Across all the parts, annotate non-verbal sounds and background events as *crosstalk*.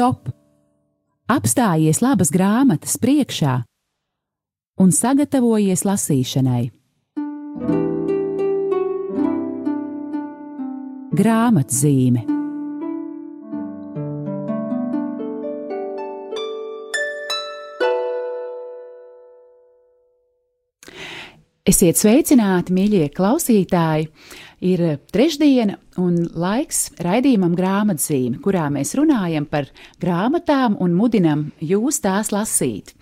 stop! Apstājies labas grāmatas priekšā un sagatavojies lasīšanai. Grāmatzīme Esiet sveicināti, mīļie klausītāji! Ir trešdiena un laiks raidījumam grāmatzīme, kurā mēs runājam par grāmatām un mudinam jūs tās lasīt.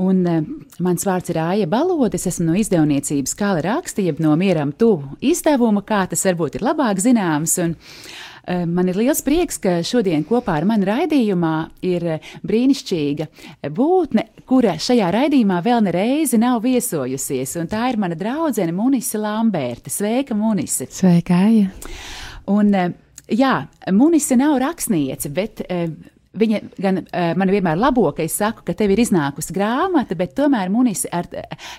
Un, uh, mans vārds ir Aija Balode, es esmu no izdevniecības Kala raksta, jeb no Mieram tuvu izdevuma, kā tas varbūt ir labāk zināms. Un, uh, Man ir liels prieks, ka šodien kopā ar mani raidījumā ir brīnišķīga būtne, kura šajā raidījumā vēl nereizi nav viesojusies. Tā ir mana draudzene Munise Lamberta. Sveika, Munise! Sveika! Aija. Un, jā, Munise nav rakstniece, bet Viņa gan man vienmēr labo, ka es saku, ka tev ir iznākusi grāmata, bet tomēr Munis ar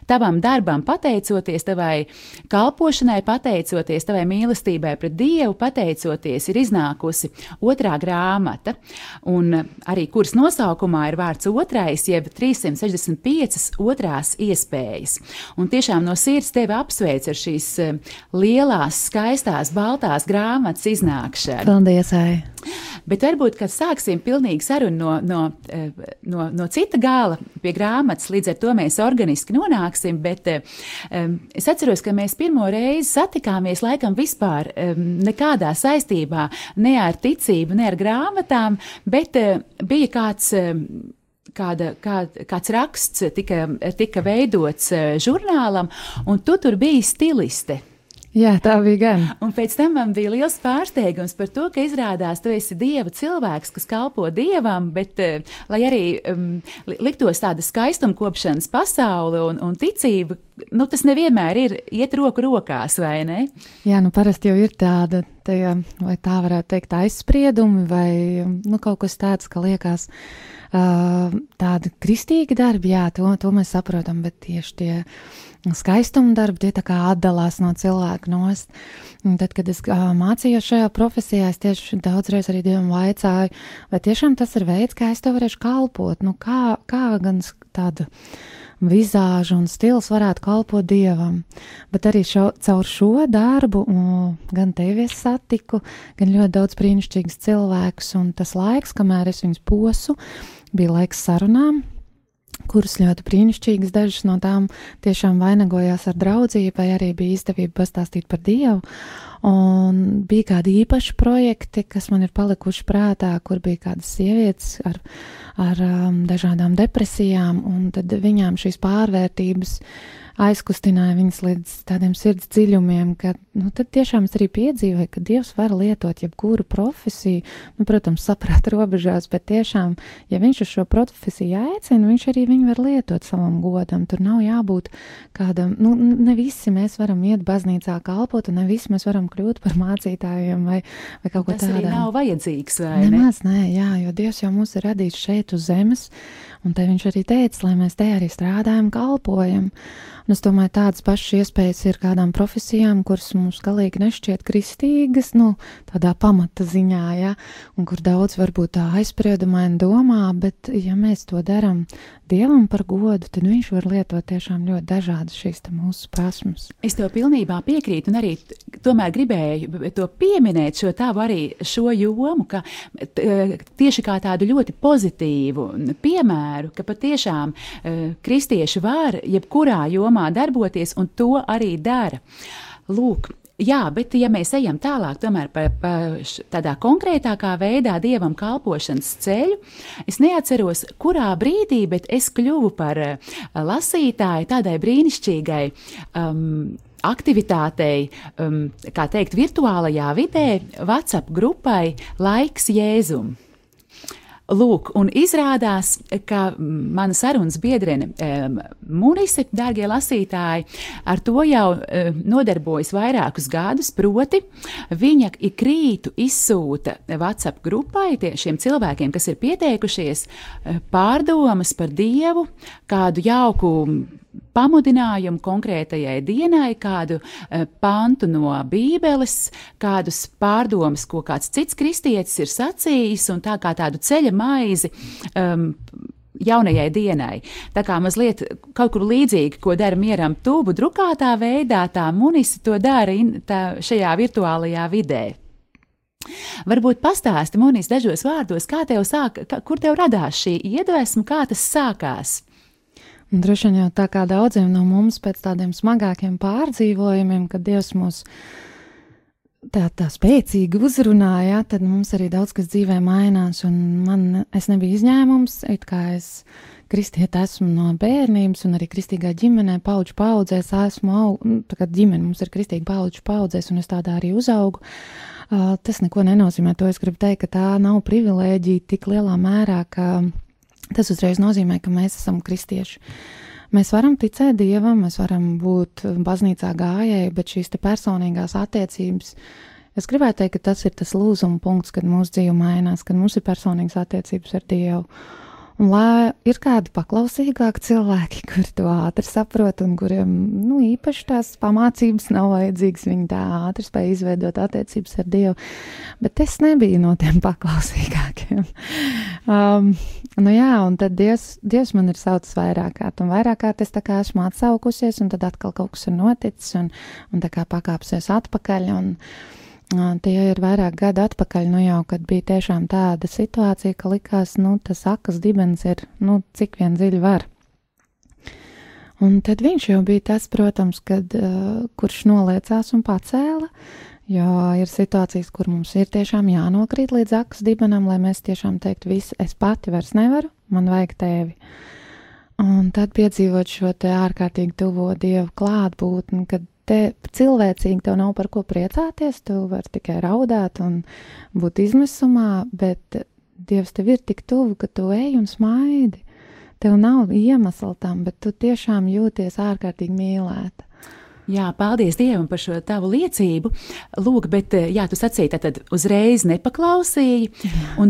tavam darbam, pateicoties tavai kalpošanai, pateicoties tavai mīlestībai pret Dievu, pateicoties, ir iznākusi otrā grāmata, un arī kuras nosaukumā ir vārds otrais, jeb 365 otrās iespējas. Un tiešām no sirds tevi apsveic ar šīs lielās, skaistās, baltās grāmatas iznākšanu. Paldies! Ai. Bet varbūt, kad sāksim pilnīgi sarunu no, no, eh, no, no cita gala pie grāmatas, līdz ar to mēs organiski nonāksim. Bet um, es atceros, ka mēs pirmo reizi satikāmies laikam vispār um, nekādā saistībā ne ar ticību, ne ar grāmatām, bet uh, bija kāds. Um, kāda, kā, kāds raksts tika, tika veidots žurnālam, un tu tur biji stiliste. Jā, tā bija gan. Un pēc tam man bija liels pārsteigums par to, ka izrādās, tu esi dieva cilvēks, kas kalpo dievam, bet uh, lai arī um, liktos tāda skaistumkopšanas pasaule un, un ticība, nu, tas nevienmēr ir iet roku rokās, vai ne? Jā, nu parasti jau ir tāda, tajā, vai tā varētu teikt, aizspriedumi vai nu, kaut kas tāds, ka liekas. Uh, tādi kristīgi darbi, jā, to, to mēs saprotam, bet tieši tie skaistuma darbi, tie tā kā atdalās no cilvēka nost. Un tad, kad es uh, mācījos šajā profesijā, es tieši daudzreiz arī Dievam vaicāju, vai tiešām tas ir veids, kā es to varēšu kalpot, nu kā, kā gan tāda vizāža un stils varētu kalpot dievam. Bet arī šo, caur šo darbu, gan tevi es satiku, gan ļoti daudz brīnišķīgus cilvēkus, un tas laiks, kamēr es viņus posu, bija laiks sarunām, kuras ļoti brīnišķīgas. Dažas no tām tiešām vainagojās ar draudzību, vai arī bija izdevība pastāstīt par Dievu. Un bija kādi īpaši projekti, kas man ir palikuši prātā, kur bija kādas sievietes ar, ar um, dažādām depresijām, un tad viņām šīs pārvērtības uh, aizkustināja viņas līdz tādiem sirds dziļumiem, ka nu, tad tiešām es arī piedzīvoju, ka Dievs var lietot jebkuru profesiju, nu, protams, saprāt *laughs* robežās, bet tiešām, ja viņš uz šo profesiju aicina, viņš arī viņu var lietot savam godam. Tur nav jābūt kādam, nu, ne visi mēs varam iet baznīcā kalpot, un ne visi mēs varam kļūt par mācītājiem vai, vai kaut ko tādu. Tas arī nav vajadzīgs, vai ne? Nemaz nē, jā, jo Dievs jau mūs ir radījis šeit uz zemes, un te viņš arī teica, lai mēs te arī strādājam, kalpojam. Un es domāju, tādas pašas iespējas ir kādām profesijām, kuras mums galīgi nešķiet kristīgas, nu, tādā pamata ziņā, ja, un kur daudz varbūt tā aizspriedumaini domā, bet ja mēs to darām Dievam par godu, tad viņš var lietot tiešām ļoti dažādas šīs mūsu prasmes. Es tev pilnībā piekrītu, un arī tomēr gribēju to pieminēt, šo tavu arī šo jomu, ka tieši kā tādu ļoti pozitīvu piemēru, ka patiešām kristieši var jebkurā jomā darboties, un to arī dara. Lūk, Jā, bet ja mēs ejam tālāk, tomēr pa, pa tādā konkrētākā veidā dievam kalpošanas ceļu, es neatceros, kurā brīdī, bet es kļuvu par uh, lasītāju tādai brīnišķīgai. Um, aktivitātei, um, kā teikt, virtuālajā vidē, WhatsApp grupai Laiks Jēzum. Lūk, un izrādās, ka mana sarunas biedrene Munise, dārgie lasītāji, ar to jau nodarbojas vairākus gadus. Proti, viņa ikrītu izsūta WhatsApp grupai tie, šiem cilvēkiem, kas ir pieteikušies, pārdomas par Dievu, kādu jauku pamudinājumu konkrētajai dienai, kādu uh, pantu no Bībeles, kādus pārdomas, ko kāds cits kristietis ir sacījis, un tā kā tādu ceļa maizi. Um, jaunajai dienai. Tā kā mazliet kaut kur līdzīgi, ko dara mieram tubu drukātā veidā, tā munisi to dara in, tā, šajā virtuālajā vidē. Varbūt pastāsti Monijas dažos vārdos, kā tev sāk, kā, kur tev radās šī iedvesma, kā tas sākās. Droši vien jau tā kā daudziem no mums pēc tādiem smagākiem pārdzīvojumiem, kad Dievs mūs tā, tā spēcīgi uzrunāja, tad mums arī daudz kas dzīvē mainās. Man, es nebiju izņēmums, it kā es kristieti esmu no bērnības, un arī kristīgā ģimenē, paudžu paudzēs, esmu au, nu, tā kā ģimene mums ir kristīga paudžu paudzēs, un es tādā arī uzaugu. Uh, tas neko nenozīmē. To es gribu teikt, ka tā nav privilēģija tik lielā mērā, ka tas uzreiz nozīmē, ka mēs esam kristieši. Mēs varam ticēt dievam, mēs varam būt baznīcā gājēji, bet šīs personīgās attiecības, es gribētu teikt, ka tas ir tas lūzuma punkts, kad mūsu dzīve mainās, kad mums ir personīgas attiecības ar Dievu. Un lai ir kādi paklausīgāki cilvēki, *laughs* kuri to ātri saprot un kuriem nu, īpaši tās pamācības nav vajadzīgas, viņi tā ātri spēja izveidot attiecības ar Dievu. Bet es nebiju no tiem *laughs* paklausīgākiem. um, nu jā, un tad Dievs, Dievs man ir saucis vairāk kārt, un vairāk kārt es tā kā esmu atsaukusies, un tad atkal kaut kas ir noticis, un, un tā kā pakāpsies atpakaļ. Un, Tie ir vairāk gadi atpakaļ, nu jau, kad bija tiešām tāda situācija, ka likās, nu, tas akas dibens ir, nu, cik vien dziļi var. Un tad viņš jau bija tas, protams, kad, uh, kurš noliecās un pacēla, jo ir situācijas, kur mums ir tiešām jānokrīt līdz akas dibenam, lai mēs tiešām teiktu, viss, es pati vairs nevaru, man vajag tevi. Un tad piedzīvot šo te ārkārtīgi tuvo dievu klātbūtni, kad te cilvēcīgi tev nav par ko priecāties, tu vari tikai raudāt un būt izmisumā, bet Dievs tev ir tik tuvu, ka tu ej un smaidi. Tev nav iemesla tam, bet tu tiešām jūties ārkārtīgi mīlēta. Jā, paldies Dievam par šo tavu liecību. Lūk, bet, jā, tu sacīji, tad uzreiz nepaklausīji.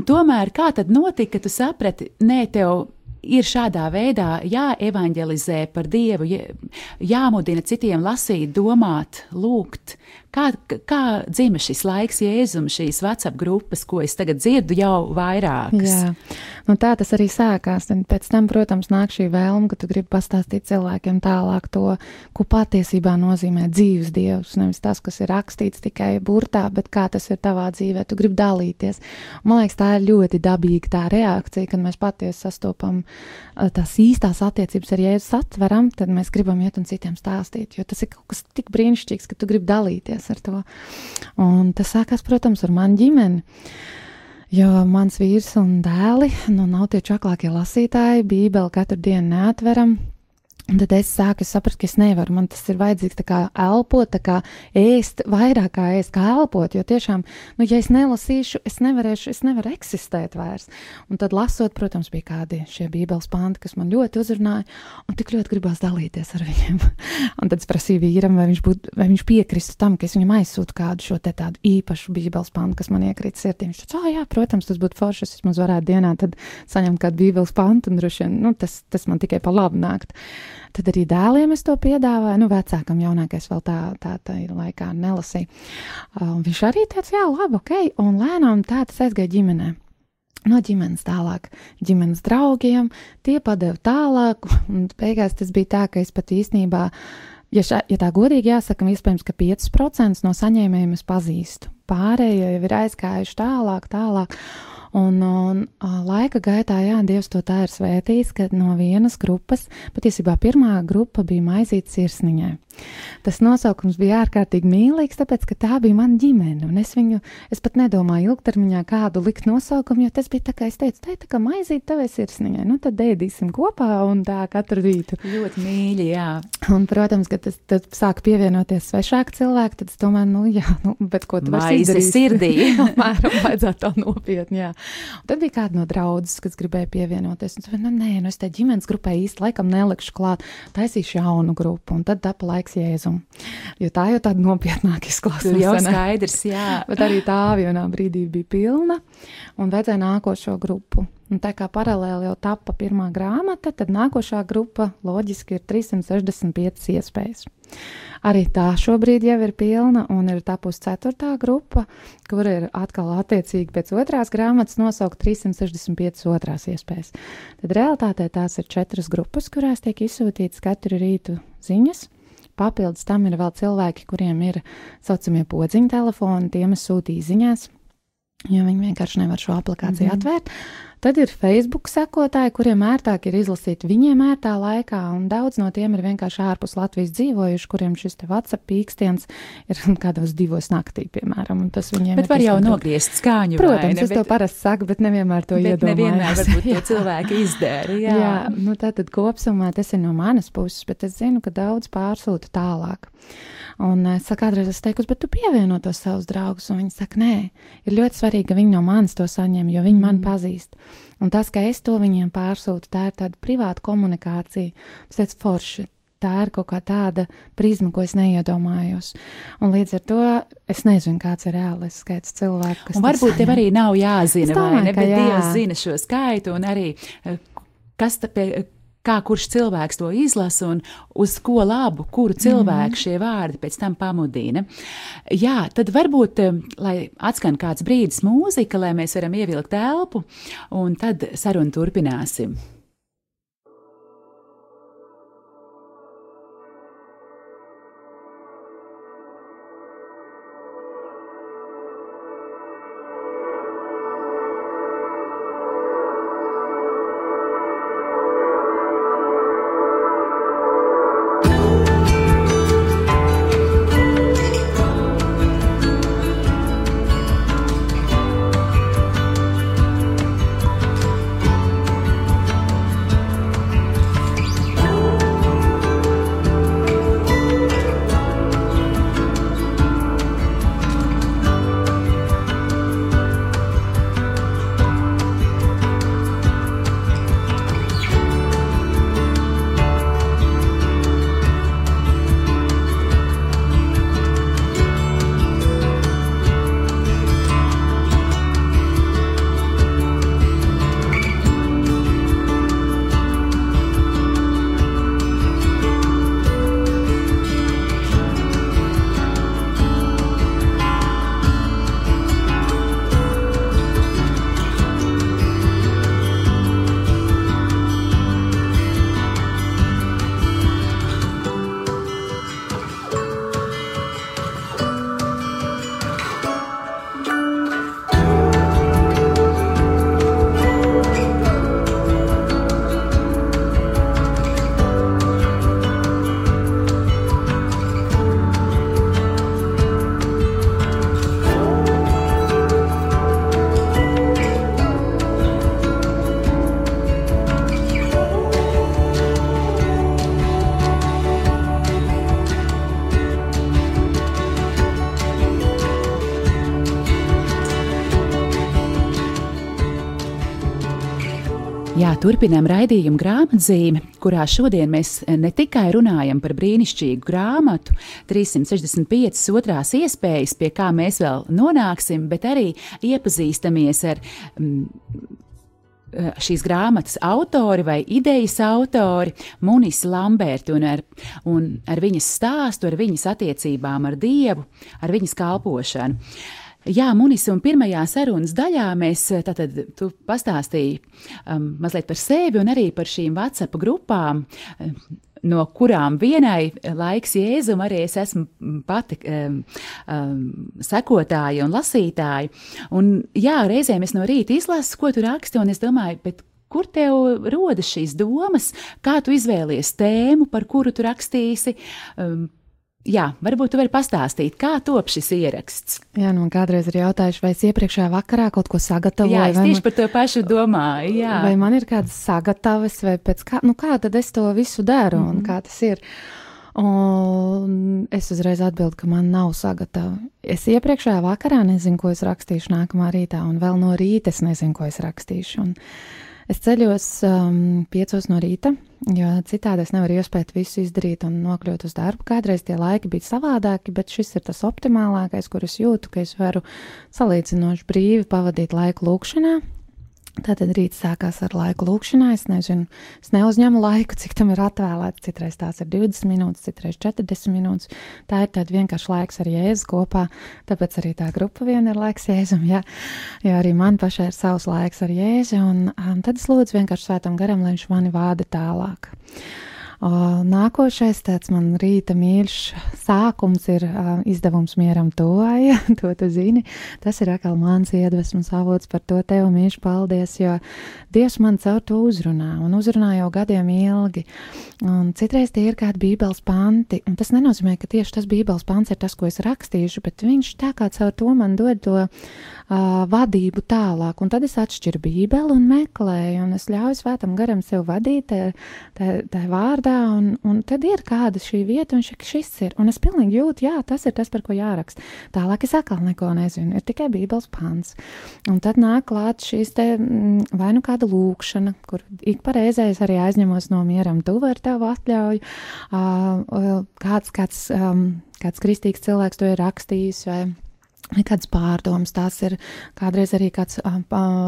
Tomēr kā tad notika, ka tu saprati, nē, tev ir šādā veidā jāevanģelizē par Dievu, jāmudina citiem lasīt, domāt, lūgt, Kā, kā dzima šis laiks, Jēzus, šīs WhatsApp grupas, ko es tagad dzirdu jau vairākas? Jā, nu tā tas arī sākās. Un pēc tam, protams, nāk šī vēlme, ka tu gribi pastāstīt cilvēkiem tālāk to, ko patiesībā nozīmē dzīves dievs. Nevis tas, kas ir rakstīts tikai burtā, bet kā tas ir tavā dzīvē. Tu gribi dalīties. Man liekas, tā ir ļoti dabīga tā reakcija, kad mēs patiesi sastopam tās īstās attiecības ar Jēzus atveram, tad mēs gribam iet un citiem stāstīt. Jo tas ir kaut kas tik brīnišķīgs, ka tu gribi dalīties dalījās ar to. Un tas sākās, protams, ar manu ģimeni. Jo mans vīrs un dēli nu, nav tie čaklākie lasītāji, Bībeli katru dienu neatveram. Un tad es sāku saprast, ka es nevaru. Man tas ir vajadzīgs kā elpot, tā kā ēst, vairāk kā ēst, kā elpot. Jo tiešām, nu, ja es nelasīšu, es nevarēšu, es nevaru eksistēt vairs. Un tad lasot, protams, bija kādi šie bībeles panti, kas man ļoti uzrunāja, un tik ļoti gribās dalīties ar viņiem. *laughs* un tad es prasīju vīram, vai viņš, būt, vai viņš piekristu tam, ka es viņam aizsūtu kādu šo te tādu īpašu bībeles pantu, kas man iekrīt sirdī. Viņš teica, oh, jā, protams, tas būtu forši, es vismaz varētu dienā saņemt kādu bībeles pantu, un droši vien, nu, tas, tas man tikai pa labu nākt. Tad arī dēliem es to piedāvāju. Nu, vecākam jaunākais vēl tā, tā, tā laikā nelasīja. Um, viņš arī teica, jā, labi, ok, un lēnām tā tas aizgāja ģimenē. No ģimenes tālāk, ģimenes draugiem, tie padeva tālāk, *laughs* un beigās tas bija tā, ka es pat īstenībā, ja, šā, ja tā godīgi jāsaka, iespējams, ka 5% no saņēmējiem es pazīstu. Pārējie jau ir aizgājuši tālāk, tālāk. Un, un laika gaitā, jā, Dievs to tā ir svētījis, ka no vienas grupas, patiesībā pirmā grupa bija maizīta sirsniņai. Tas nosaukums bija ārkārtīgi mīlīgs, tāpēc, ka tā bija mana ģimene. Un es viņu, es pat nedomāju ilgtermiņā kādu likt nosaukumu, jo tas bija tā kā es teicu, tā ir tā kā maizīt tavai sirsniņai. Nu, tad ēdīsim kopā un tā katru rītu. Ļoti mīļi, jā. Un, protams, kad tas tad sāk pievienoties svešāki cilvēki, tad es domāju, nu, jā, nu, bet ko tu vari izdarīt? sirdī. *laughs* Mēram vajadzētu tā nopietni, jā. Un tad bija kāda no draudzes, kas gribēja pievienoties. Un, nu, nē, nu, es te ģimenes grupai īsti laikam nelikšu klāt, taisīšu jaunu grupu. Un tad tā pa laikam laiks jēzum. Jo tā jau tāda nopietnāka izklausās. Jau skaidrs, jā. Bet arī tā vienā brīdī bija pilna un vajadzēja nākošo grupu. Un tā kā paralēli jau tapa pirmā grāmata, tad nākošā grupa loģiski ir 365 iespējas. Arī tā šobrīd jau ir pilna, un ir tapusi ceturtā grupa, kur ir atkal attiecīgi pēc otrās grāmatas nosaukt 365 otrās iespējas. Tad realtātē tās ir četras grupas, kurās tiek izsūtītas katru rītu ziņas. Papildus tam ir vēl cilvēki, kuriem ir saucamie podziņu telefoni, tiem es sūtīju ziņās, jo viņi vienkārši nevar šo aplikāciju mm -hmm. atvērt. Tad ir Facebook sekotāji, kuriem ērtāk ir izlasīt viņiem ērtā laikā, un daudz no tiem ir vienkārši ārpus Latvijas dzīvojuši, kuriem šis te WhatsApp pīkstiens ir *laughs* kādos divos naktī, piemēram. Tas viņiem bet var jau nogriezt skaņu. Protams, es bet, to parasti saku, bet nevienmēr to iedomājos. Nevienmēr varbūt *laughs* to cilvēki izdara. Jā, jā nu tātad kopsumā tas ir no manas puses, bet es zinu, ka daudz pārsūta tālāk. Un es kādreiz esmu teikusi, bet tu pievieno tos savus draugus, un viņi saka, nē, ir ļoti svarīgi, ka viņi no manis to saņem, jo viņi mm. mani pazīst. Un tas, ka es to viņiem pārsūtu, tā ir tāda privāta komunikācija. Tas ir forši. Tā ir kaut kā tāda prizma, ko es neiedomājos. Un līdz ar to es nezinu, kāds ir reālais skaits cilvēku. Varbūt tev arī nav jāzina, domāju, vai ne? Bet jā. Dievs zina šo skaitu un arī eh, kas pie, kā kurš cilvēks to izlasa un uz ko labu, kuru cilvēku -hmm. šie vārdi pēc tam pamudina. Jā, tad varbūt, eh, lai atskan kāds brīdis mūzika, lai mēs varam ievilkt telpu, un tad sarunu turpināsim. Turpinām raidījumu grāmatzīmi, kurā šodien mēs ne tikai runājam par brīnišķīgu grāmatu, 365 otrās iespējas, pie kā mēs vēl nonāksim, bet arī iepazīstamies ar mm, šīs grāmatas autori vai idejas autori, Munisi Lamberti, un ar, un ar viņas stāstu, ar viņas attiecībām ar Dievu, ar viņas kalpošanu. Jā, Munis, un pirmajā sarunas daļā mēs eh, tātad tu pastāstīji um, mazliet par sevi un arī par šīm WhatsApp grupām. Um, no kurām vienai laiks Jēzum arī es esmu pati um, um, sekotāja un lasītāja. Un jā, reizēm es no rīta izlasu, ko tu raksti, un es domāju, kur tev rodas šīs domas, kā tu izvēlies tēmu, par kuru tu rakstīsi. Um, Jā, varbūt tu vari pastāstīt, kā top šis ieraksts. Jā, nu, kādreiz ir jautājuši, vai es iepriekšējā vakarā kaut ko sagatavoju. Jā, es tieši man, par to pašu domāju. Jā. Vai man ir kādas sagatavas, vai pēc kā, nu, kā tad es to visu daru mm -hmm. un mhm. kā tas ir. Un es uzreiz atbildu, ka man nav sagatava. Es iepriekšējā vakarā nezinu, ko es rakstīšu nākamā rītā, un vēl no rīta es nezinu, ko es rakstīšu. Un Es ceļos um, piecos no rīta, jo citādi es nevaru iespēt visu izdarīt un nokļūt uz darbu. Kādreiz tie laiki bija savādāki, bet šis ir tas optimālākais, kur es jūtu, ka es varu salīdzinoši brīvi pavadīt laiku lūkšanā, Tātad rīts sākās ar laiku lūkšanā. Es nezinu, es neuzņemu laiku, cik tam ir atvēlēts. Citreiz tās ir 20 minūtes, citreiz 40 minūtes. Tā ir tāda vienkārši laiks ar jēzu kopā. Tāpēc arī tā grupa viena ir laiks jēzum, ja, jo arī man pašai ir savs laiks ar jēzu. Un um, tad es lūdzu vienkārši svētam garam, lai viņš mani vāda tālāk. Nākošais tāds man rīta mīļš sākums ir izdevums mieram toja, *laughs* to tu zini. Tas ir atkal mans iedvesmas avots par to tev mīļš paldies, jo Dievs man caur to uzrunā un uzrunā jau gadiem ilgi. Un citreiz tie ir kādi bībeles panti, un tas nenozīmē, ka tieši tas bībeles pants ir tas, ko es rakstīšu, bet viņš tā kā caur to man dod to uh, vadību tālāk, un tad es atšķiru bībeli un meklēju, un es ļauju svētam garam sev vadīt tajā vārdā, un, un tad ir kāda šī vieta, un šis ir, un es pilnīgi jūtu, jā, tas ir tas, par ko jāraksta. Tālāk es atkal neko nezinu, ir tikai bībeles pants, un tad nāk klāt šīs te mm, vai nu kāda lūkšana, kur ik pareizais arī aizņemos no mieram tuvu ar tavu atļauju, uh, kāds, kāds, um, kāds kristīgs cilvēks to ir rakstījis, vai Kādas pārdomas, tās ir kādreiz arī kāds uh,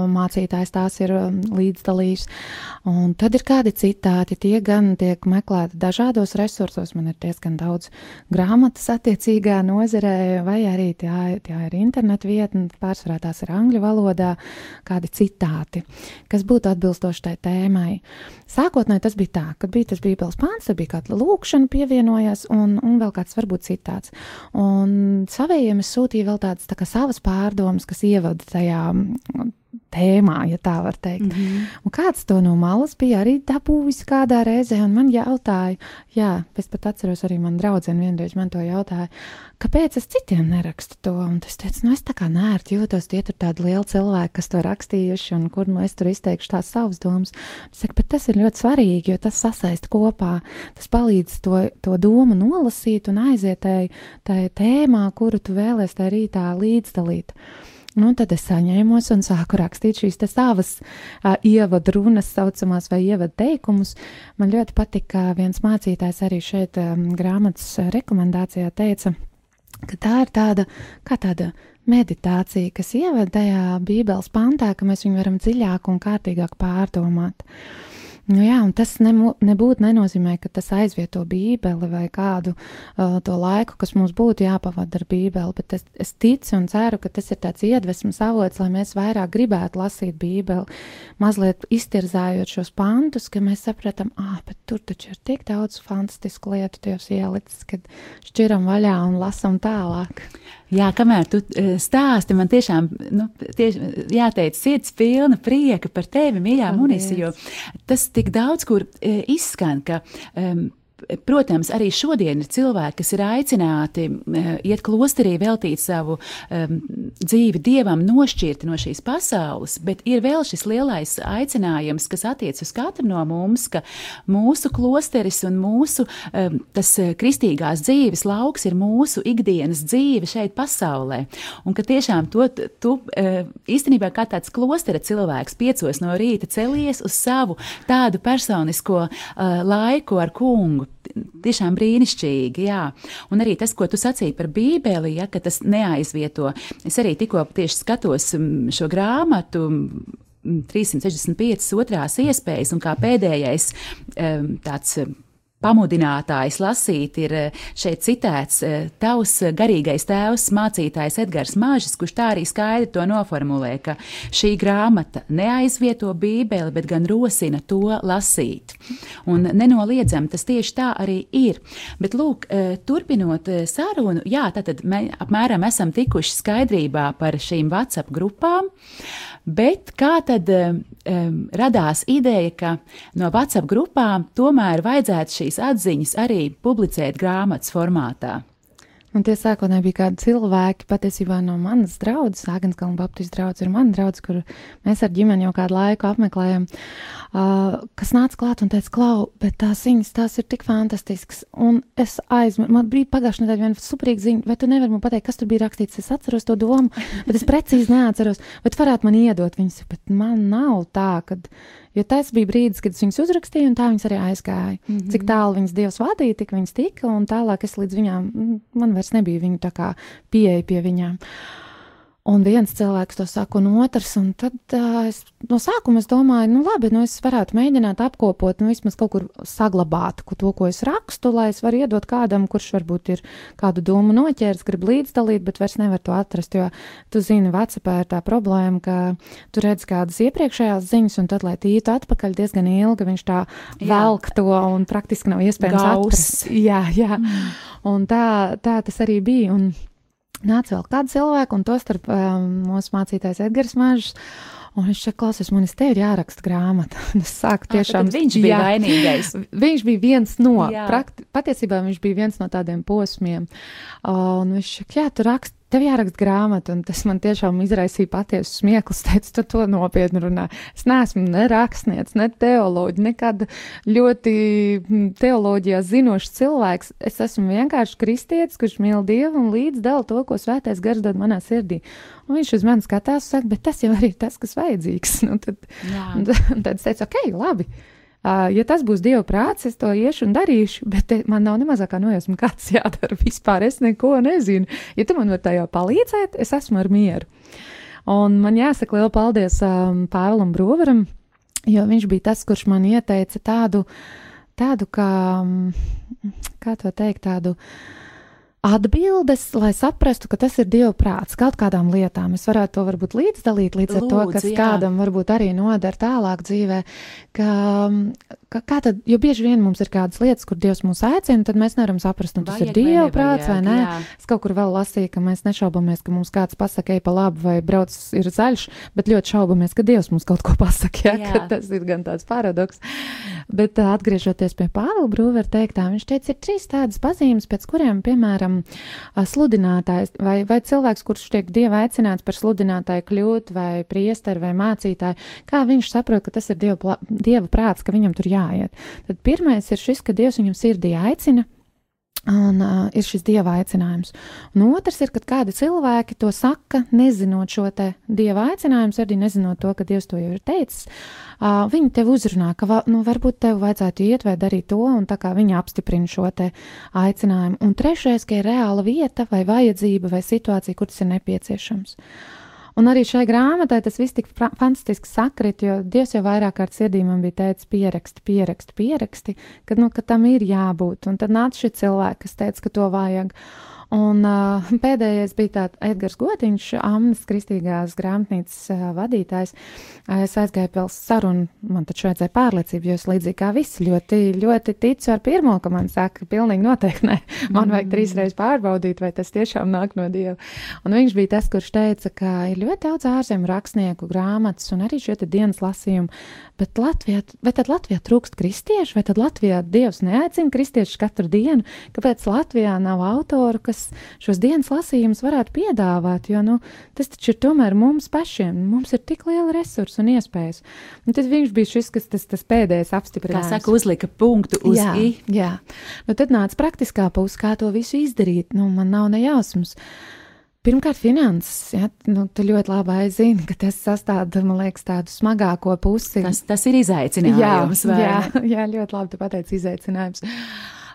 mācītājs, tās ir um, līdzdalījis. Un tad ir kādi citāti, tie gan tiek meklēti dažādos resursos, man ir diezgan daudz grāmatas attiecīgā nozarē, vai arī tā, tā ir internetu vietne, pārsvarā tās ir angļu valodā, kādi citāti, kas būtu atbilstoši tai tēmai. Sākotnēji tas bija tā, kad bija tas bībeles pāns, tad bija kāda lūkšana pievienojās un, un vēl kāds varbūt citāts. Un savējiem es sūtīju vēl tā tādas tā savas pārdomas, kas ievada tajā tēmā, ja tā var teikt. Mm -hmm. Un kāds to no malas bija arī dabūjis kādā reizē, un man jautāja, jā, es pat atceros arī man draudzene vienreiz man to jautāja, kāpēc es citiem nerakstu to, un es teicu, nu es tā kā nērti jūtos, tie tur tādi lieli cilvēki, kas to rakstījuši, un kur nu es tur izteikšu tās savas domas. Es saku, bet tas ir ļoti svarīgi, jo tas sasaist kopā, tas palīdz to, to domu nolasīt un aiziet tai, tai tēmā, kuru tu vēlēsi tajā rītā līdzdalīt. Nu, tad es saņēmos un sāku rakstīt šīs savas uh, ievadu runas, saucamās vai ievadu teikumus. Man ļoti patika, ka viens mācītājs arī šeit um, grāmatas rekomendācijā teica, ka tā ir tāda, kā tāda meditācija, kas ievada tajā Bībeles pantā, ka mēs viņu varam dziļāk un kārtīgāk pārdomāt. Uh, Nu jā, un tas nebūtu nenozīmē, ka tas aizvieto Bībeli vai kādu uh, to laiku, kas mums būtu jāpavada ar Bībeli, bet es, es ticu un ceru, ka tas ir tāds iedvesmas avots, lai mēs vairāk gribētu lasīt Bībeli, mazliet iztirzājot šos pantus, ka mēs sapratam, ah, bet tur taču ir tik daudz fantastisku lietu Dievs ielicis, kad šķiram vaļā un lasam tālāk. Jā, kamēr tu e, stāsti, man tiešām nu, tieši, jāteic, sirds pilna prieka par tevi, mīļā Munisa, jo tas tik daudz kur e, izskan, ka um, Protams, arī šodien ir cilvēki, kas ir aicināti uh, iet klosterī, veltīt savu um, dzīvi dievam, nošķirti no šīs pasaules, bet ir vēl šis lielais aicinājums, kas attiec uz katru no mums, ka mūsu klosteris un mūsu um, tas kristīgās dzīves lauks ir mūsu ikdienas dzīve šeit pasaulē. Un ka tiešām to tu uh, īstenībā kā tāds klostera cilvēks piecos no rīta celies uz savu tādu personisko uh, laiku ar kungu tiešām brīnišķīgi. Jā. Un arī tas, ko tu sacīji par Bībeli, ja, ka tas neaizvieto. Es arī tikko tieši skatos šo grāmatu. 365 mm, otrās iespējas, un kā pēdējais tāds pamudinātājs lasīt, ir eh, šeit citēts eh, tavs garīgais tēvs, mācītājs Edgars Māžis, kurš tā arī skaidri to noformulē, ka šī grāmata neaizvieto Bībeli, bet gan rosina to lasīt. Un nenoliedzam, tas tieši tā arī ir. Bet, lūk, eh, turpinot sarunu, jā, tad mēs apmēram esam tikuši skaidrībā par šīm WhatsApp grupām. Bet kā tad um, radās ideja, ka no WhatsApp grupām tomēr vajadzētu šīs atziņas arī publicēt grāmatas formātā? Un tie sākotnēji bija kādi cilvēki, patiesībā no manas draudzes, Agenskalna Baptistu draugs ir mana draudzene, kur mēs ar ģimeni jau kādu laiku apmeklējam, uh, kas nāca klāt un teica, klau, bet tās ziņas, tās ir tik fantastiskas. Un es aizmirsu, man bija pagājušajā nedēļā viena superīga ziņa, vai tu nevari man pateikt, kas tur bija rakstīts, es atceros to domu, bet es precīzi neatceros, bet varētu man iedot viņas, bet man nav tā, ka Jo tas bija brīdis, kad es viņas uzrakstīju, un tā viņas arī aizgāja. Mm -hmm. Cik tālu viņas dievs vadīja, tik viņas tika, un tālāk es līdz viņām, man vairs nebija viņu tā kā pieeja pie viņām. Uh, Un viens cilvēks to saka, un otrs. Un tad uh, es no sākuma es domāju, nu labi, nu es varētu mēģināt apkopot, nu vismaz kaut kur saglabāt to, ko es rakstu, lai es varu iedot kādam, kurš varbūt ir kādu domu noķēris, grib līdzdalīt, bet vairs nevar to atrast. Jo tu zini, Vācijā ir tā problēma, ka tu redz kādas iepriekšējās ziņas, un tad, lai tītu atpakaļ diezgan ilgi, viņš tā jā. velk to, un praktiski nav iespējams Gaus. atrast. Jā, jā. Mm. Un tā, tā tas arī bija. Un, nāca vēl kāds cilvēks, un tostarp um, mūsu mācītājs Edgars Mažs. Un viņš šeit klausās, man te ir jāraksta grāmata. *laughs* es sāku tiešām. À, viņš bija jā, vainīgais. *laughs* Viņš bija viens no, prakti, patiesībā viņš bija viens no tādiem posmiem. Un viņš saka, jā, tu raksti tev jāraksta grāmata, un tas man tiešām izraisīja patiesu smieklus. *laughs* Es teicu, tu to nopietni runā. Es neesmu ne rakstnieks, ne teoloģis, nekad ļoti hm, teoloģijā zinošs cilvēks. Es esmu vienkārši kristietis, kurš mīl Dievu un līdz dala to, ko svētais gars dod manā sirdī. Un viņš uz mani skatās un saka, bet tas jau arī ir tas, kas vajadzīgs. *laughs* Nu, tad, tad es teicu, ok, labi. Uh, ja tas būs Dieva prāts, es to iešu un darīšu, *laughs* bet te, man nav ne mazākā nojausma, kāds *laughs* jādara vispār. Es neko nezinu. Ja tu man vari tajā palīdzēt, es esmu ar mieru. Un man jāsaka liela paldies um, Pāvēlam Broveram, jo viņš bija tas, kurš man ieteica tādu, tādu kā, kā to teikt, tādu atbildes, lai saprastu, ka tas ir Dieva prāts kaut kādām lietām. Es varētu to varbūt līdzdalīt līdz Lūdzu, ar to, kas jā. kādam varbūt arī nodara tālāk dzīvē. Ka, ka, kā tad, jo bieži vien mums ir kādas lietas, kur Dievs mūs aicina, tad mēs nevaram saprast, un tas vajag, ir Dieva prāts vai nē. Jā. Es kaut kur vēl lasīju, ka mēs nešaubamies, ka mums kāds pasaka, ej pa labi vai brauc ir zaļš, bet ļoti šaubamies, ka Dievs mums kaut ko pasaka. Jā, jā. tas ir gan tāds paradoks. Bet atgriežoties pie Pāvila Brūvera teiktā, viņš teica, ir trīs tādas pazīmes, pēc kuriem, piemēram, sludinātājs vai, vai cilvēks, kurš tiek dieva aicināts par sludinātāju kļūt, vai priesteri vai mācītāju, kā viņš saprot, ka tas ir dieva, dieva prāts, ka viņam tur jāiet. Tad pirmais ir šis, ka Dievs viņam sirdī aicina, Un uh, ir šis dieva aicinājums. Un otrs ir, kad kādi cilvēki to saka, nezinot šo dieva aicinājumu, arī nezinot to, ka Dievs to jau ir teicis. Uh, viņi tev uzrunā, ka va, nu, varbūt tev vajadzētu iet vai darīt to, un tā kā viņi apstiprina šo aicinājumu. Un trešais, ka ir reāla vieta vai vajadzība vai situācija, kur tas ir nepieciešams. Uh, Un arī šai grāmatai tas viss tik fantastiski sakrit, jo Dievs jau vairāk kārt sirdī man bija teicis, pieraksti, pieraksti, pieraksti, ka, nu, ka tam ir jābūt. Un tad nāca šī cilvēka, kas teica, ka to vajag. Un uh, *laughs* pēdējais bija tāds Edgars Gotiņš, Amnas Kristīgās grāmatnīcas uh, vadītājs. Es aizgāju vēl sarunu, man taču vajadzēja pārliecību, jo es līdzīgi kā visi ļoti, ļoti ticu ar pirmo, ka man saka, pilnīgi noteikti nē, *laughs* man vajag trīs mm. reizes pārbaudīt, vai tas tiešām nāk no Dieva. Un viņš bija tas, kurš teica, ka ir ļoti daudz ārzemju rakstnieku grāmatas un arī šie dienas lasījumi, bet Latvijā, vai tad Latvijā trūkst kristiešu, vai tad Latvijā Dievs neaicina kristiešus katru dienu, kāpēc Latvijā nav autoru, kas šos, šos dienas lasījumus varētu piedāvāt, jo nu, tas taču ir tomēr mums pašiem. Mums ir tik liela resursa un iespējas. Un tad viņš bija šis, kas tas, tas pēdējais apstiprinājums. Kā saka, uzlika punktu uz jā, i. Jā, nu tad nāca praktiskā puse, kā to visu izdarīt. Nu, man nav nejausmas. Pirmkārt, finanses. Ja, nu, tu ļoti labi aizini, ka tas sastāv, liekas, tādu smagāko pusi. Tas, tas ir izaicinājums. Jā, jā, jā, ļoti labi tu pateici izaicinājums.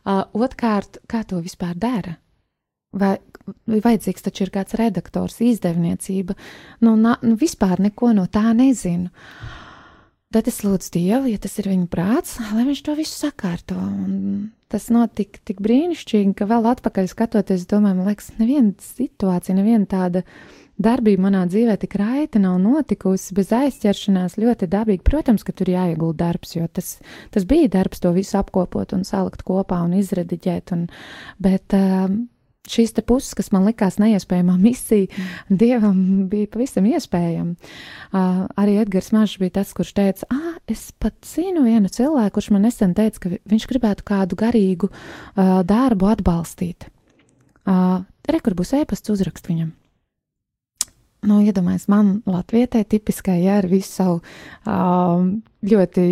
Uh, Otkārt, kā to vispār dara? Vai vajadzīgs taču ir kāds redaktors, izdevniecība? Nu, na, nu vispār neko no tā nezinu. Tad es lūdzu Dievu, ja tas ir viņa prāts, lai viņš to visu sakārto. Un tas notika tik brīnišķīgi, ka vēl atpakaļ skatoties, domāju, man liekas, neviena situācija, neviena tāda darbība manā dzīvē tik raiti nav notikusi bez aizķeršanās ļoti dabīgi. Protams, ka tur jāiegulda darbs, jo tas, tas bija darbs to visu apkopot un salikt kopā un izrediģēt. Un, bet, um, šīs puses, kas man likās neiespējama misija, mm. dievam bija pavisam iespējama. Uh, arī Edgars Mažs bija tas, kurš teica, ah, es pat zinu vienu cilvēku, kurš man nesen teica, ka viņš gribētu kādu garīgu uh, darbu atbalstīt. Uh, rekur būs ēpasts uzrakst viņam. Nu, iedomājieties, man Latvijai tipiskai, ja ar visu savu um, ļoti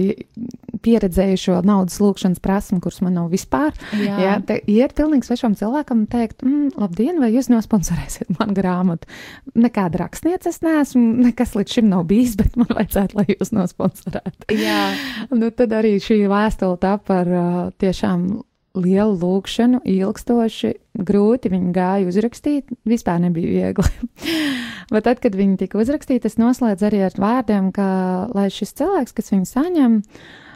pieredzējušo naudas lūkšanas prasmu, kuras man nav vispār. Jā, jā te iet pilnīgi svešam cilvēkam un teikt, mm, labdien, vai jūs nosponsorēsiet man grāmatu? Nekāda rakstniece es neesmu, nekas līdz šim nav bijis, bet man vajadzētu, lai jūs nosponsorētu. Jā. nu, tad arī šī vēstule tā par uh, tiešām lielu lūkšanu, ilgstoši, grūti viņu gāja uzrakstīt. Vispār nebija viegli. *laughs* Bet tad, kad viņi tika uzrakstīti, es noslēdzu arī ar vārdiem, ka lai šis cilvēks, kas viņu saņem,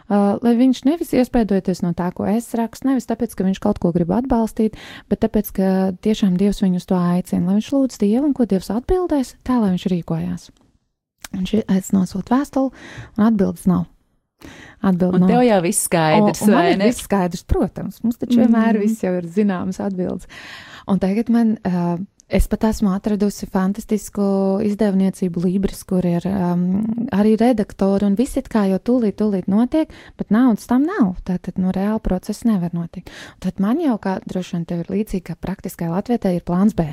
Uh, lai viņš nevis iespaidoties no tā, ko es rakstu, nevis tāpēc, ka viņš kaut ko grib atbalstīt, bet tāpēc, ka tiešām Dievs viņu uz to aicina, lai viņš lūdz Dievu un ko Dievs atbildēs, tā lai viņš rīkojās. Un šī aiz nosūt vēstuli, un atbildes nav. Atbildi nav. tev jau viss skaidrs, o, vai ne? Viss skaidrs, protams. Mums taču mm. vienmēr viss jau ir zināmas atbildes. Un tagad man, uh, es pat esmu atradusi fantastisku izdevniecību Libris, kur ir um, arī redaktori un viss it kā jau tūlīt, tūlīt notiek, bet naudas tam nav. Tātad, nu, reāli process nevar notikt. Tad man jau, kā droši vien tev ir līdzīgi, ka praktiskai Latvijai ir plāns B.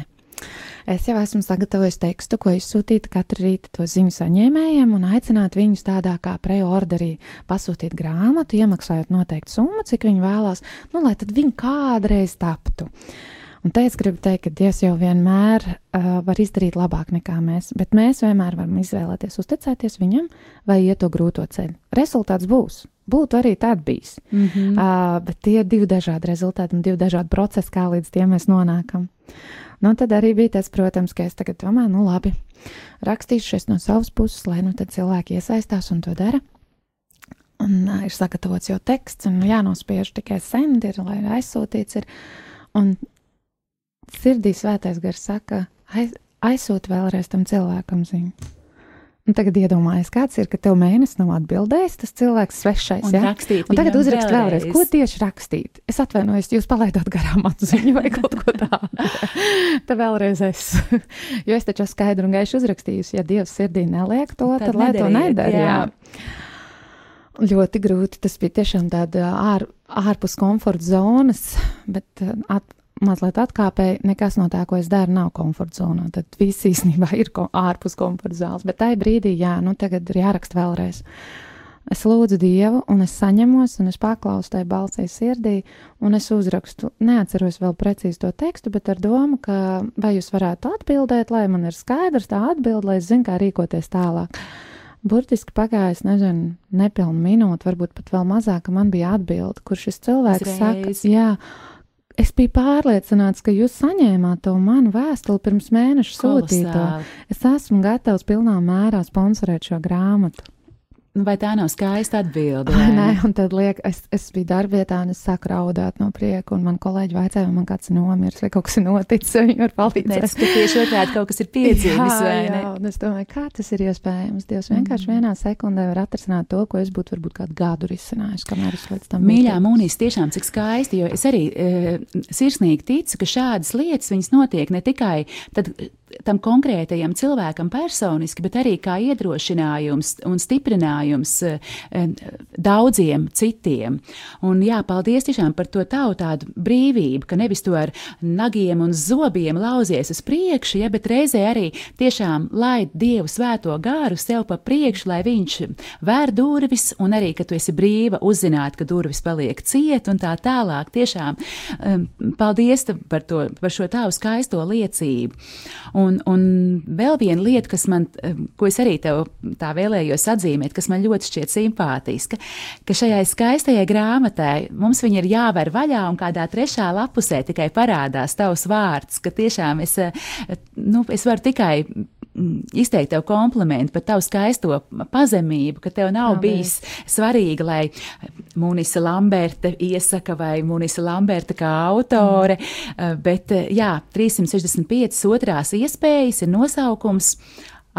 Es jau esmu sagatavojis tekstu, ko izsūtīt katru rītu to ziņu saņēmējiem un aicināt viņus tādā kā preorderī pasūtīt grāmatu, iemaksājot noteiktu summu, cik viņi vēlās, nu, lai tad viņi kādreiz taptu. Un te es gribu teikt, ka Dievs jau vienmēr uh, var izdarīt labāk nekā mēs, bet mēs vienmēr varam izvēlēties uzticēties viņam vai iet to grūto ceļu. Rezultāts būs. Būtu arī tāds bijis. Mm -hmm. uh, bet tie ir divi dažādi rezultāti un divi dažādi procesi, kā līdz tiem mēs nonākam. Nu, tad arī bija tas, protams, ka es tagad domāju, nu labi, rakstīšu no savas puses, lai nu tad cilvēki iesaistās un to dara. Un uh, ir sagatavots jau teksts, un jānospiež tikai sendi, ir, lai aizsūtīts ir. Un sirdī svētais gars saka, aiz, aizsūt vēlreiz tam cilvēkam ziņu. Un tagad iedomājies, kāds ir, ka tev mēnesis nav atbildējis, tas cilvēks svešais. Un, ja? un tagad uzrakst vēlreiz. vēlreiz, ko tieši rakstīt. Es atvainojos, jūs palaidāt garām atziņu vai kaut ko tādu. *laughs* Tā vēlreiz es. jo es taču skaidru un gaišu uzrakstījusi, ja Dievs sirdī neliek to, tad, tad lai nedariet, to nedara. Jā. Jā. Ļoti grūti. Tas bija tiešām tāda ār, ārpus komforta zonas, bet at, mazliet atkāpēji, nekas no tā, ko es daru, nav komforta zonā. Tad viss īstenībā ir ko, ārpus komforta zāles. Bet tajā brīdī, jā, nu tagad ir jāraksta vēlreiz. Es lūdzu Dievu, un es saņemos, un es paklausu tai balsī sirdī, un es uzrakstu. Neatceros vēl precīzi to tekstu, bet ar domu, ka vai jūs varētu atbildēt, lai man ir skaidrs tā atbild, lai es zinu, kā rīkoties tālāk. Burtiski pagājis, nezinu, nepilnu minūti, varbūt pat vēl mazāk, man bija atbilde, kur šis cilvēks Uzreiz. saka, jā, Es biju pārliecināts, ka jūs saņēmāt to manu vēstuli pirms mēneša sūtīto. Es esmu gatavs pilnā mērā sponsorēt šo grāmatu. Vai tā nav skaista atbilde? Nē, un tad liek, es, es biju darbvietā, un es sāku raudāt no prieka, un man kolēģi vaicāja, vai man kāds nomirs, vai kaut kas ir noticis, vai viņi var palīdzēt. Nē, tas tieši otrādi kaut kas ir piedzīvis, vai ne? Jā, un es domāju, kā tas ir iespējams. Dievs vienkārši mm. vienā sekundē var atrisināt to, ko es būtu varbūt kādu gadu risinājis, kamēr es līdz tam. Mīļā mūnīs, tiešām cik skaisti, jo es arī e, sirsnīgi ticu, ka šādas lietas viņas notiek ne tikai tad, tam konkrētajam cilvēkam personiski, bet arī kā iedrošinājums un stiprinājums eh, daudziem citiem. Un jā, paldies tiešām par to tavu tādu brīvību, ka nevis to ar nagiem un zobiem lauzies uz priekšu, ja, bet reizē arī tiešām laid Dievu svēto gāru sev pa priekšu, lai viņš vēr durvis un arī, ka tu esi brīva uzzināt, ka durvis paliek ciet un tā tālāk. Tiešām paldies par, to, par šo tavu skaisto liecību. Un, un vēl viena lieta, kas man, eh, ko es arī tev tā vēlējos atzīmēt, kas man ļoti šķiet simpātiska, ka šajai skaistajai grāmatai mums viņa ir jāver vaļā un kādā trešā lapusē tikai parādās tavs vārds, ka tiešām es, eh, nu, es varu tikai izteikt tev komplimentu par tavu skaisto pazemību, ka tev nav Paldies. bijis svarīgi, lai Munisa Lamberta iesaka vai Munisa Lamberta kā autore, mm. bet jā, 365 otrās iespējas ir nosaukums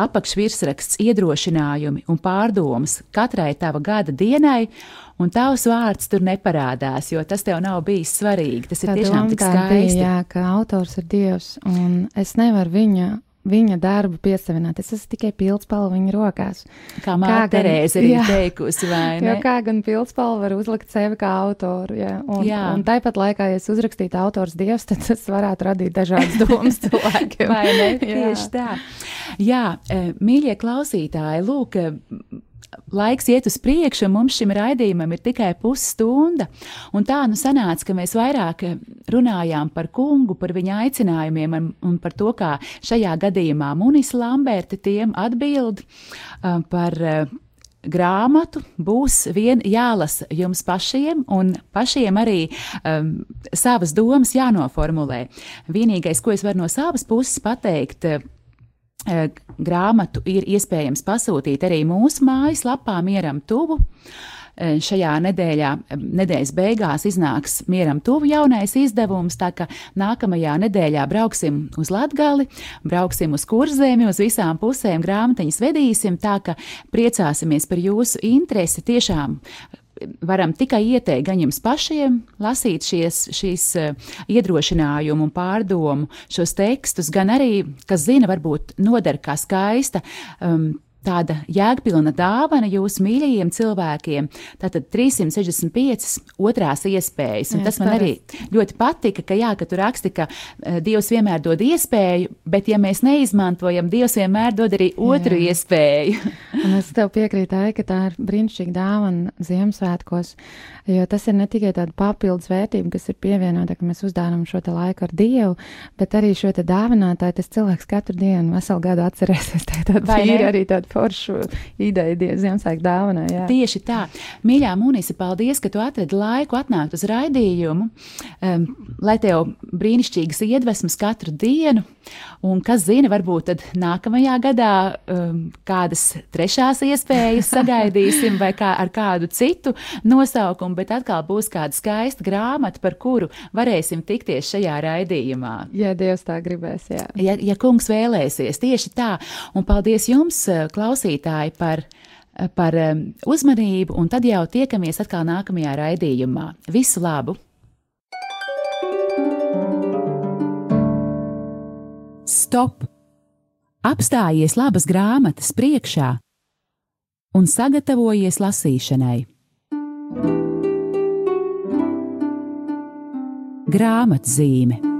apakšvirsraksts iedrošinājumi un pārdomas katrai tava gada dienai, un tavs vārds tur neparādās, jo tas tev nav bijis svarīgi. Tas ir tā tiešām tik skaisti. Bija, jā, ka autors ir Dievs, un es nevaru viņa viņa darbu piesavināt. Es esmu tikai pildspalva viņa rokās. Kā Māra Terēze arī *laughs* jā, teikusi, vai ne? Jo kā gan pildspalva var uzlikt sevi kā autoru, jā. Un, jā. un tāpat laikā, ja es uzrakstītu autors dievs, tad tas varētu radīt dažādas domas *laughs* cilvēkiem. vai ne? *laughs* Tieši tā. Jā, e, mīļie klausītāji, lūk, laiks iet uz priekšu, un mums šim raidījumam ir tikai pusstunda. Un tā nu sanāca, ka mēs vairāk runājām par kungu, par viņa aicinājumiem un, un par to, kā šajā gadījumā Munis Lamberti tiem atbild uh, par. Uh, grāmatu būs vien jālasa jums pašiem, un pašiem arī um, savas domas jānoformulē. Vienīgais, ko es varu no savas puses pateikt, uh, grāmatu ir iespējams pasūtīt arī mūsu mājaslapā Mieram Tuvu. Eh, šajā nedēļā, eh, nedēļas beigās iznāks Mieram Tuvu jaunais izdevums, tā ka nākamajā nedēļā brauksim uz Latgali, brauksim uz kurzemi, uz visām pusēm grāmatiņas vedīsim, tā ka priecāsimies par jūsu interesi tiešām varam tikai ieteikt gan jums pašiem lasīt šies, šīs uh, iedrošinājumu un pārdomu šos tekstus, gan arī, kas zina, varbūt noder kā skaista. Um, tāda jēgpilna dāvana jūsu mīļajiem cilvēkiem. Tātad 365 otrās iespējas. Un jā, tas man arī ļoti patika, ka, jā, ka tu raksti, ka uh, Dievs vienmēr dod iespēju, bet ja mēs neizmantojam, Dievs vienmēr dod arī otru jā. iespēju. *laughs* un es tev piekrītu, ka tā ir brīnišķīga dāvana Ziemassvētkos, jo tas ir ne tikai tāda papildus vērtība, kas ir pievienota, ka mēs uzdāvinām šo laiku ar Dievu, bet arī šo dāvinātāju tas cilvēks katru dienu, veselu gadu atcerēsies. *laughs* Tā ir arī tāda foršu ideju Ziemassvētku dāvanai. Jā. Tieši tā. Mīļā Munisa, paldies, ka tu atradi laiku atnākt uz raidījumu, um, lai tev brīnišķīgas iedvesmas katru dienu. Un kas zina, varbūt tad nākamajā gadā um, kādas trešās iespējas *laughs* sagaidīsim vai kā ar kādu citu nosaukumu, bet atkal būs kāda skaista grāmata, par kuru varēsim tikties šajā raidījumā. Ja Dievs tā gribēs, jā. Ja, ja kungs vēlēsies, tieši tā. Un paldies jums, klausītāji, par par uzmanību, un tad jau tiekamies atkal nākamajā raidījumā. Visu labu! Stop! Apstājies labas grāmatas priekšā un sagatavojies lasīšanai. Grāmatzīme